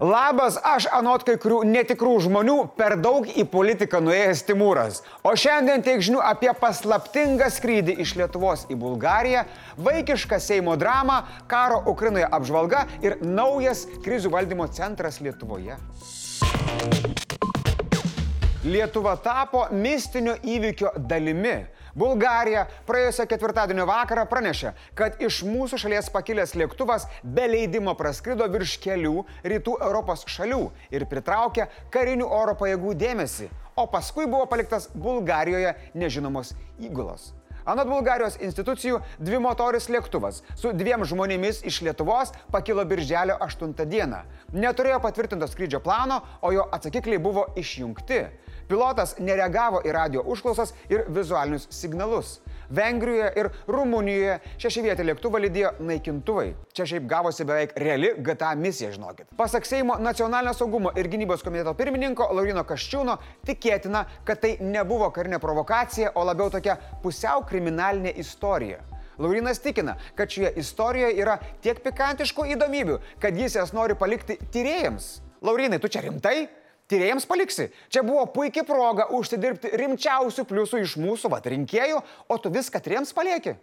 Labas, aš anot kai kurių netikrų žmonių per daug į politiką nuėjęs Timūras. O šiandien tiek žinių apie paslaptingą skrydį iš Lietuvos į Bulgariją, vaikišką Seimo dramą, karo Ukrainoje apžvalga ir naujas krizių valdymo centras Lietuvoje. Lietuva tapo mistinio įvykio dalimi. Bulgarija praėjusio ketvirtadienio vakarą pranešė, kad iš mūsų šalies pakilęs lėktuvas be leidimo praskrido virš kelių rytų Europos šalių ir pritraukė karinių oro pajėgų dėmesį, o paskui buvo paliktas Bulgarijoje nežinomos įgulos. Anot Bulgarijos institucijų, dvimotoris lėktuvas su dviem žmonėmis iš Lietuvos pakilo birželio 8 dieną. Neturėjo patvirtinto skrydžio plano, o jo atsakikliai buvo išjungti. Pilotas nereagavo į radio užklausas ir vizualinius signalus. Vengrijoje ir Rumunijoje šešivietį lėktuvą lydėjo naikintuvai. Čia šiaip gavosi beveik reali GTA misija, žinokit. Pasak Seimo nacionalinio saugumo ir gynybos komiteto pirmininko Laurino Kaščiūno, tikėtina, kad tai nebuvo karinė provokacija, o labiau tokia pusiau kriminalinė istorija. Laurinas tikina, kad šioje istorijoje yra tiek pikantiškų įdomybių, kad jis jas nori palikti tyrėjams. Laurinai, tu čia rimtai? Tyrėjams paliksi. Čia buvo puikia proga užsidirbti rimčiausių pliusų iš mūsų vat, rinkėjų, o tu viską tyrėjams palieki.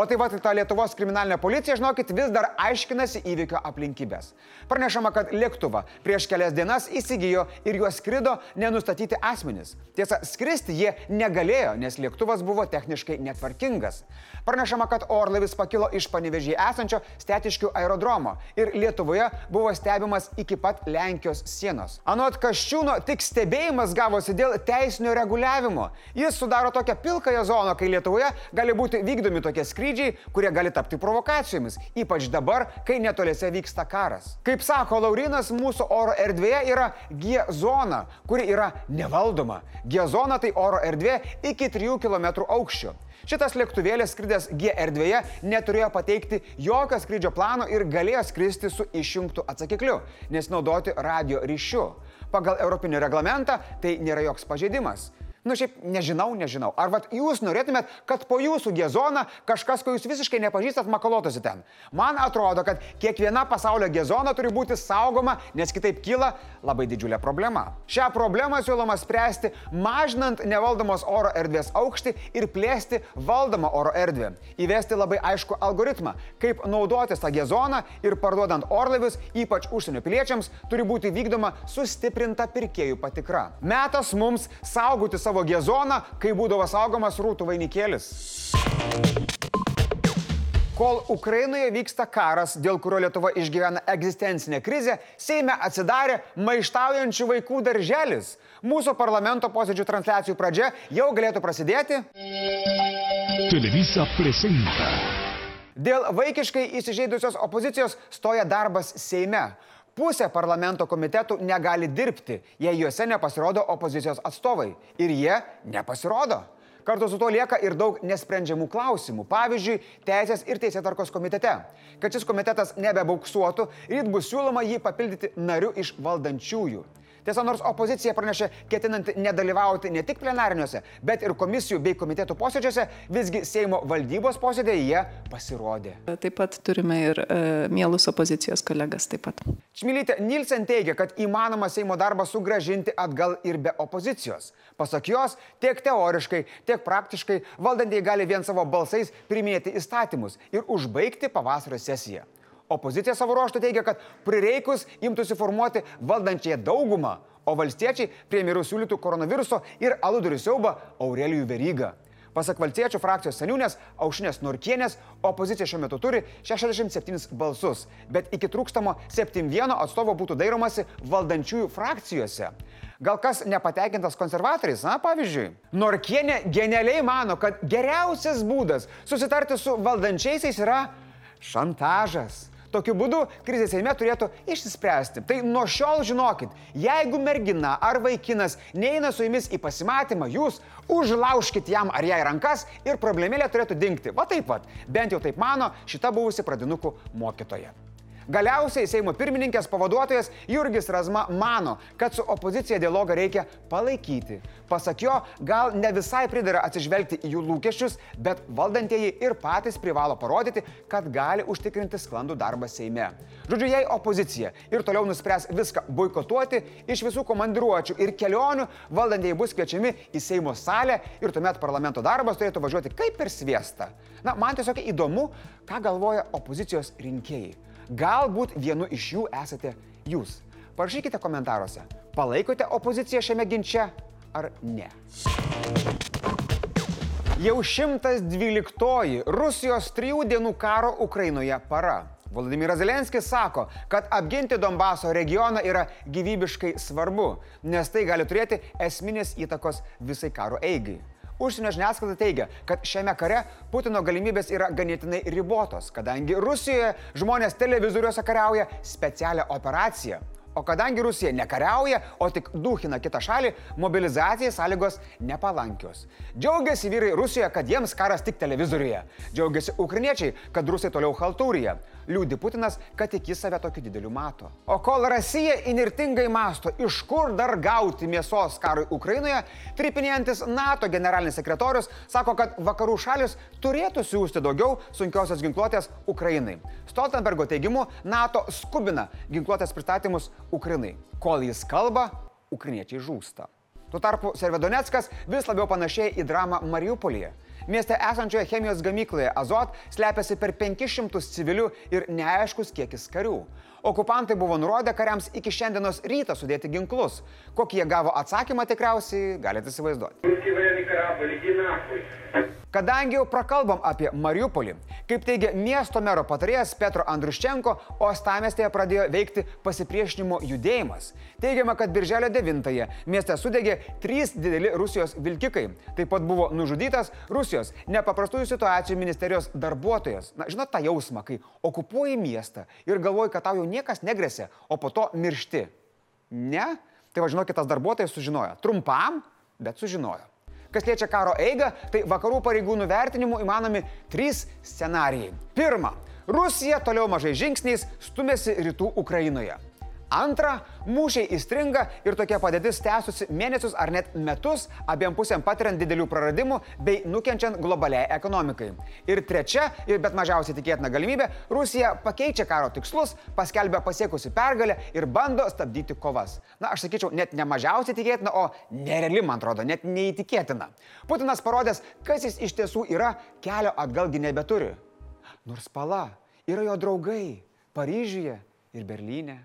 O taip pat ta Lietuvos kriminalinė policija, žinokit, vis dar aiškinasi įvykio aplinkybės. Pranešama, kad lėktuvą prieš kelias dienas įsigijo ir juos skrido nenustatyti asmenys. Tiesa, skristi jie negalėjo, nes lėktuvas buvo techniškai netvarkingas. Pranešama, kad orlaivis pakilo iš panevežį esančio stetiškių aerodromo ir Lietuvoje buvo stebimas iki pat Lenkijos sienos. Anot Kaščiūno, tik stebėjimas gavosi dėl teisinio reguliavimo. Jis sudaro tokią pilkąją zoną, kai Lietuvoje gali būti vykdomi tokie skrydžiai skrydžiai, kurie gali tapti provokacijomis, ypač dabar, kai netoliese vyksta karas. Kaip sako Laurinas, mūsų oro erdvėje yra G zona, kuri yra nevaldoma. G zona tai oro erdvė iki 3 km aukščio. Šitas lėktuvėlis skridęs G erdvėje neturėjo pateikti jokio skrydžio plano ir galėjo skristi su išjungtu atsakikliu, nes naudoti radio ryšiu. Pagal Europinį reglamentą tai nėra joks pažeidimas. Nu šiaip nežinau, nežinau. Ar vat jūs norėtumėt, kad po jūsų gezona kažkas, ko jūs visiškai nepažįstat, makalotųsi ten? Man atrodo, kad kiekviena pasaulio gezona turi būti saugoma, nes kitaip kyla labai didžiulė problema. Šią problemą siūloma spręsti mažinant nevaldomos oro erdvės aukštį ir plėsti valdomą oro erdvę. Įvesti labai aišku algoritmą, kaip naudotis tą gezoną ir parduodant orlaivius, ypač užsienio piliečiams, turi būti vykdoma sustiprinta pirkėjų patikra. Metas mums saugoti savo savo gezoną, kai būdavo saugomas rūtų vainikėlis. Kol Ukrainoje vyksta karas, dėl kurio Lietuva išgyvena egzistencinę krizę, Seime atsidarė maištaujančių vaikų darželis. Mūsų parlamento posėdžių transliacijų pradžia jau galėtų prasidėti. Televisa presenta. Dėl vaikiškai įsižeidusios opozicijos stoja darbas Seime. Pusė parlamento komitetų negali dirbti, jei juose nepasirodo opozicijos atstovai. Ir jie nepasirodo. Kartu su to lieka ir daug nesprendžiamų klausimų. Pavyzdžiui, Teisės ir Teisėtarkos komitete. Kad šis komitetas nebebauksuotų, ryt bus siūloma jį papildyti nariu iš valdančiųjų. Tiesa, nors opozicija pranešė ketinanti nedalyvauti ne tik plenariniuose, bet ir komisijų bei komitetų posėdžiuose, visgi Seimo valdybos posėdėje jie pasirodė. Taip pat turime ir e, mielus opozicijos kolegas taip pat. Čmilytė Nilsen teigia, kad įmanoma Seimo darbą sugražinti atgal ir be opozicijos. Pasak jos, tiek teoriškai, tiek praktiškai valdantieji gali vien savo balsais priminėti įstatymus ir užbaigti pavasario sesiją. Opozicija savo ruoštų teigia, kad prireikus imtųsi formuoti valdančiąją daugumą, o valstiečiai premjerų siūlytų koronaviruso ir aludurių siaubą Aurelijų Verygą. Pasak valstiečių frakcijos seniūnės Aušinės Norkienės, opozicija šiuo metu turi 67 balsus, bet iki trūkstamo 71 atstovo būtų dairomasi valdančiųjų frakcijose. Gal kas nepatenkintas konservatoriais, na pavyzdžiui. Norkienė genialiai mano, kad geriausias būdas susitarti su valdančiaisiais yra šantažas. Tokiu būdu krizė Seime turėtų išsispręsti. Tai nuo šiol žinokit, jeigu mergina ar vaikinas neina su jumis į pasimatymą, jūs užlaužkit jam ar jai rankas ir problemėlė turėtų dingti. Va taip pat, bent jau taip mano šita buvusi pradinukų mokytoja. Galiausiai Seimo pirmininkės pavaduotojas Jurgis Razma mano, kad su opozicija dialogą reikia palaikyti. Pasak jo, gal ne visai pridara atsižvelgti į jų lūkesčius, bet valdantieji ir patys privalo parodyti, kad gali užtikrinti sklandų darbą Seime. Žodžiu, jei opozicija ir toliau nuspręs viską boikotuoti, iš visų komandiruočių ir kelionių valdantieji bus kviečiami į Seimo salę ir tuomet parlamento darbas turėtų važiuoti kaip per sviestą. Na, man tiesiog įdomu, ką galvoja opozicijos rinkėjai. Galbūt vienu iš jų esate jūs. Parašykite komentaruose, palaikote opoziciją šiame ginče ar ne. Jau 112 Rusijos trijų dienų karo Ukrainoje para. Vladimiras Zelenskis sako, kad apginti Donbaso regioną yra gyvybiškai svarbu, nes tai gali turėti esminės įtakos visai karo eigai. Užsienio žiniasklaida teigia, kad šiame kare Putino galimybės yra ganėtinai ribotos, kadangi Rusijoje žmonės televizoriuose kariauja specialią operaciją, O kadangi Rusija nekariauja, o tik duhina kitą šalį, mobilizacijai sąlygos nepalankios. Džiaugiasi vyrai Rusijoje, kad jiems karas tik televizoriuje. Džiaugiasi ukrainiečiai, kad rusai toliau haltūrija. Liūdi Putinas, kad tik jis save tokiu dideliu mato. O kol Rusija inirtingai masto, iš kur dar gauti mėsos karui Ukrainoje, tripinėjantis NATO generalinis sekretorius sako, kad vakarų šalis turėtų siūsti daugiau sunkiosios ginkluotės Ukrainai. Stoltenbergo teigimu, NATO skubina ginkluotės pristatymus Ukrainai. Kol jis kalba, ukrainiečiai žūsta. Tuo tarpu Servedonetskas vis labiau panašiai į dramą Mariupolyje. Mieste esančioje chemijos gamykloje Azot slepiasi per 500 civilių ir neaiškus kiekis karių. Okupantai buvo nurodę kariams iki šiandienos ryto sudėti ginklus. Kokį jie gavo atsakymą tikriausiai galite įsivaizduoti. Kadangi jau prakalbam apie Mariupolį, kaip teigia miesto mero patarėjas Petro Andruščenko, Ostamestėje pradėjo veikti pasipriešinimo judėjimas. Teigiama, kad birželio 9-ąją mieste sudegė trys dideli Rusijos vilkikai. Taip pat buvo nužudytas Rusijos nepaprastųjų situacijų ministerijos darbuotojas. Na, žinot tą jausmą, kai okupuoji miestą ir galvoji, kad tau jau niekas negresia, o po to miršti. Ne? Tai važinokit, tas darbuotojas sužinojo. Trumpam, bet sužinojo. Kas liečia karo eigą, tai vakarų pareigūnų vertinimų įmanomi trys scenarijai. Pirma, Rusija toliau mažai žingsniais stumėsi rytų Ukrainoje. Antra, mūšiai įstringa ir tokia padėtis tęsusi mėnesius ar net metus, abiem pusėm patiriant didelių praradimų bei nukenčiant globaliai ekonomikai. Ir trečia, ir bet mažiausiai tikėtina galimybė, Rusija pakeičia karo tikslus, paskelbia pasiekusi pergalę ir bando stabdyti kovas. Na, aš sakyčiau, net ne mažiausiai tikėtina, o nereali, man atrodo, net neįtikėtina. Putinas parodęs, kas jis iš tiesų yra, kelio atgalgi nebeturi. Nors pala yra jo draugai Paryžiuje ir Berlyne.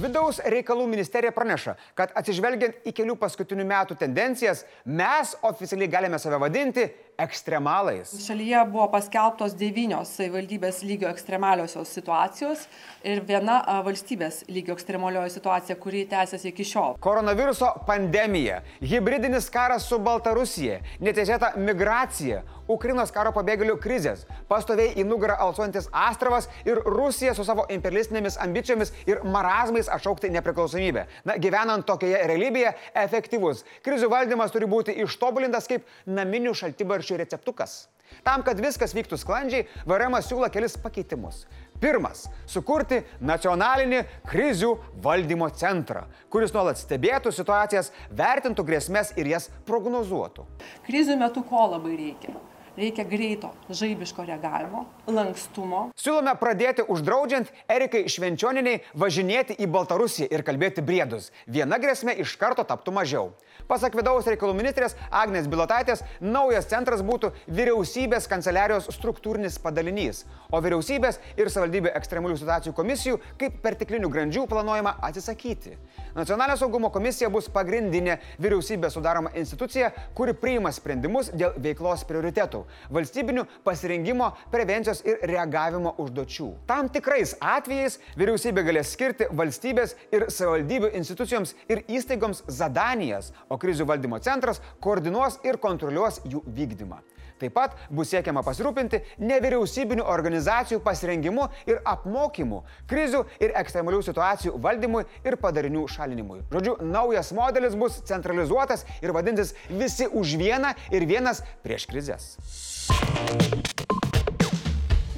Vidaus reikalų ministerija praneša, kad atsižvelgiant į kelių paskutinių metų tendencijas, mes oficialiai galime save vadinti ekstremalais. Šalyje buvo paskelbtos devynios savivaldybės lygio ekstremaliosios situacijos ir viena valstybės lygio ekstremalioji situacija, kuri tęsiasi iki šiol. Koronaviruso pandemija, hybridinis karas su Baltarusija, neteisėta migracija, Ukrainos karo pabėgėlių krizės, pastoviai į nugarą alsuojantis Astravas ir Rusija su savo imperialistinėmis ambicijomis ir marazmais atšaukti nepriklausomybę. Na, gyvenant tokioje realybėje, efektyvus krizių valdymas turi būti ištobulintas kaip naminių šaltibaršių šaltibarščių receptukas. Tam, kad viskas vyktų sklandžiai, VRM siūlo kelis pakeitimus. Pirmas - sukurti nacionalinį krizių valdymo centrą, kuris nuolat stebėtų situacijas, vertintų grėsmės ir jas prognozuotų. Krizių metu ko labai reikia? Reikia greito, žaibiško reagavimo, lankstumo. Siūlome pradėti uždraudžiant Erikai Švenčioniniai važinėti į Baltarusiją ir kalbėti briedus. Viena grėsmė iš karto taptų mažiau. Pasak vidaus reikalų ministrės Agnės Bilotaitės, naujas centras būtų vyriausybės kanceliarijos struktūrinis padalinys, o vyriausybės ir savivaldybių ekstremalių situacijų komisijų kaip perteklinių grandžių planuojama atsisakyti. Nacionalinio saugumo komisija bus pagrindinė vyriausybės sudaroma institucija, kuri priima sprendimus dėl veiklos prioritetų - valstybinių pasirengimo, prevencijos ir reagavimo užduočių. Tam tikrais atvejais vyriausybė galės skirti valstybės ir savivaldybių institucijoms ir įstaigoms zadanijas, o krizių valdymo centras koordinuos ir kontroliuos jų vykdymą. Taip pat bus siekiama pasirūpinti nevyriausybinių organizacijų pasirengimu ir apmokymu, krizių ir ekstremalių situacijų valdymui ir padarinių šalinimui. Žodžiu, naujas modelis bus centralizuotas ir vadinsis visi už vieną ir vienas prieš krizės.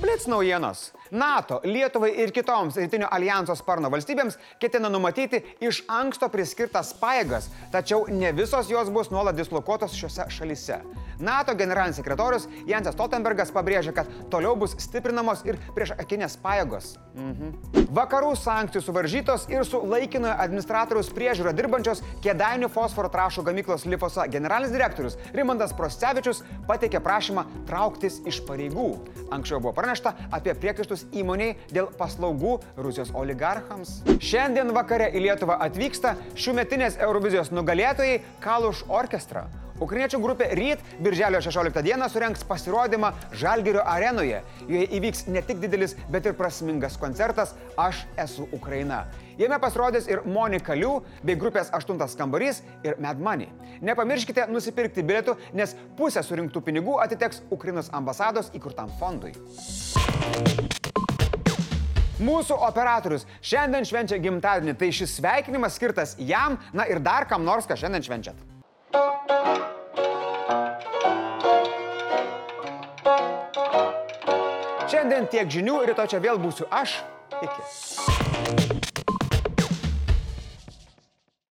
Blitz naujienos. NATO, Lietuvai ir kitoms rytinio alijanso sparno valstybėms ketina numatyti iš anksto priskirtas pajėgas, tačiau ne visos jos bus nuolat dislokuotos šiuose šalyse. NATO generalinis sekretorius Jansas Stoltenbergas pabrėžia, kad toliau bus stiprinamos ir prieš akinės pajėgos. Mhm. Vakarų sankcijų suvaržytos ir su laikinojo administratoriaus priežiūro dirbančios Kėdainių fosforo trašų gamyklos Lifosa generalinis direktorius Rimandas Prostevičius pateikė prašymą trauktis iš pareigų. Anksčiau buvo pranešta apie priekaištus įmoniai dėl paslaugų Rusijos oligarchams. Šiandien vakare į Lietuvą atvyksta šiųmetinės Eurovizijos nugalėtojai Kaluš orkestra. Ukrainiečių grupė Ryt birželio 16 dieną surenks pasirodymą Žalgirio arenoje. Joje įvyks ne tik didelis, bet ir prasmingas koncertas Aš esu Ukraina. Jame pasirodys ir Monika Liu bei grupės 8 kambarys ir Mad Money. Nepamirškite nusipirkti bilietų, nes pusė surinktų pinigų atiteks Ukrainos ambasados įkurtam fondui. Mūsų operatorius šiandien švenčia gimtadienį, tai šis sveikinimas skirtas jam, na ir dar kam nors, ką šiandien švenčiat. Šiandien tiek žinių, rytoj čia vėl būsiu aš. Iki.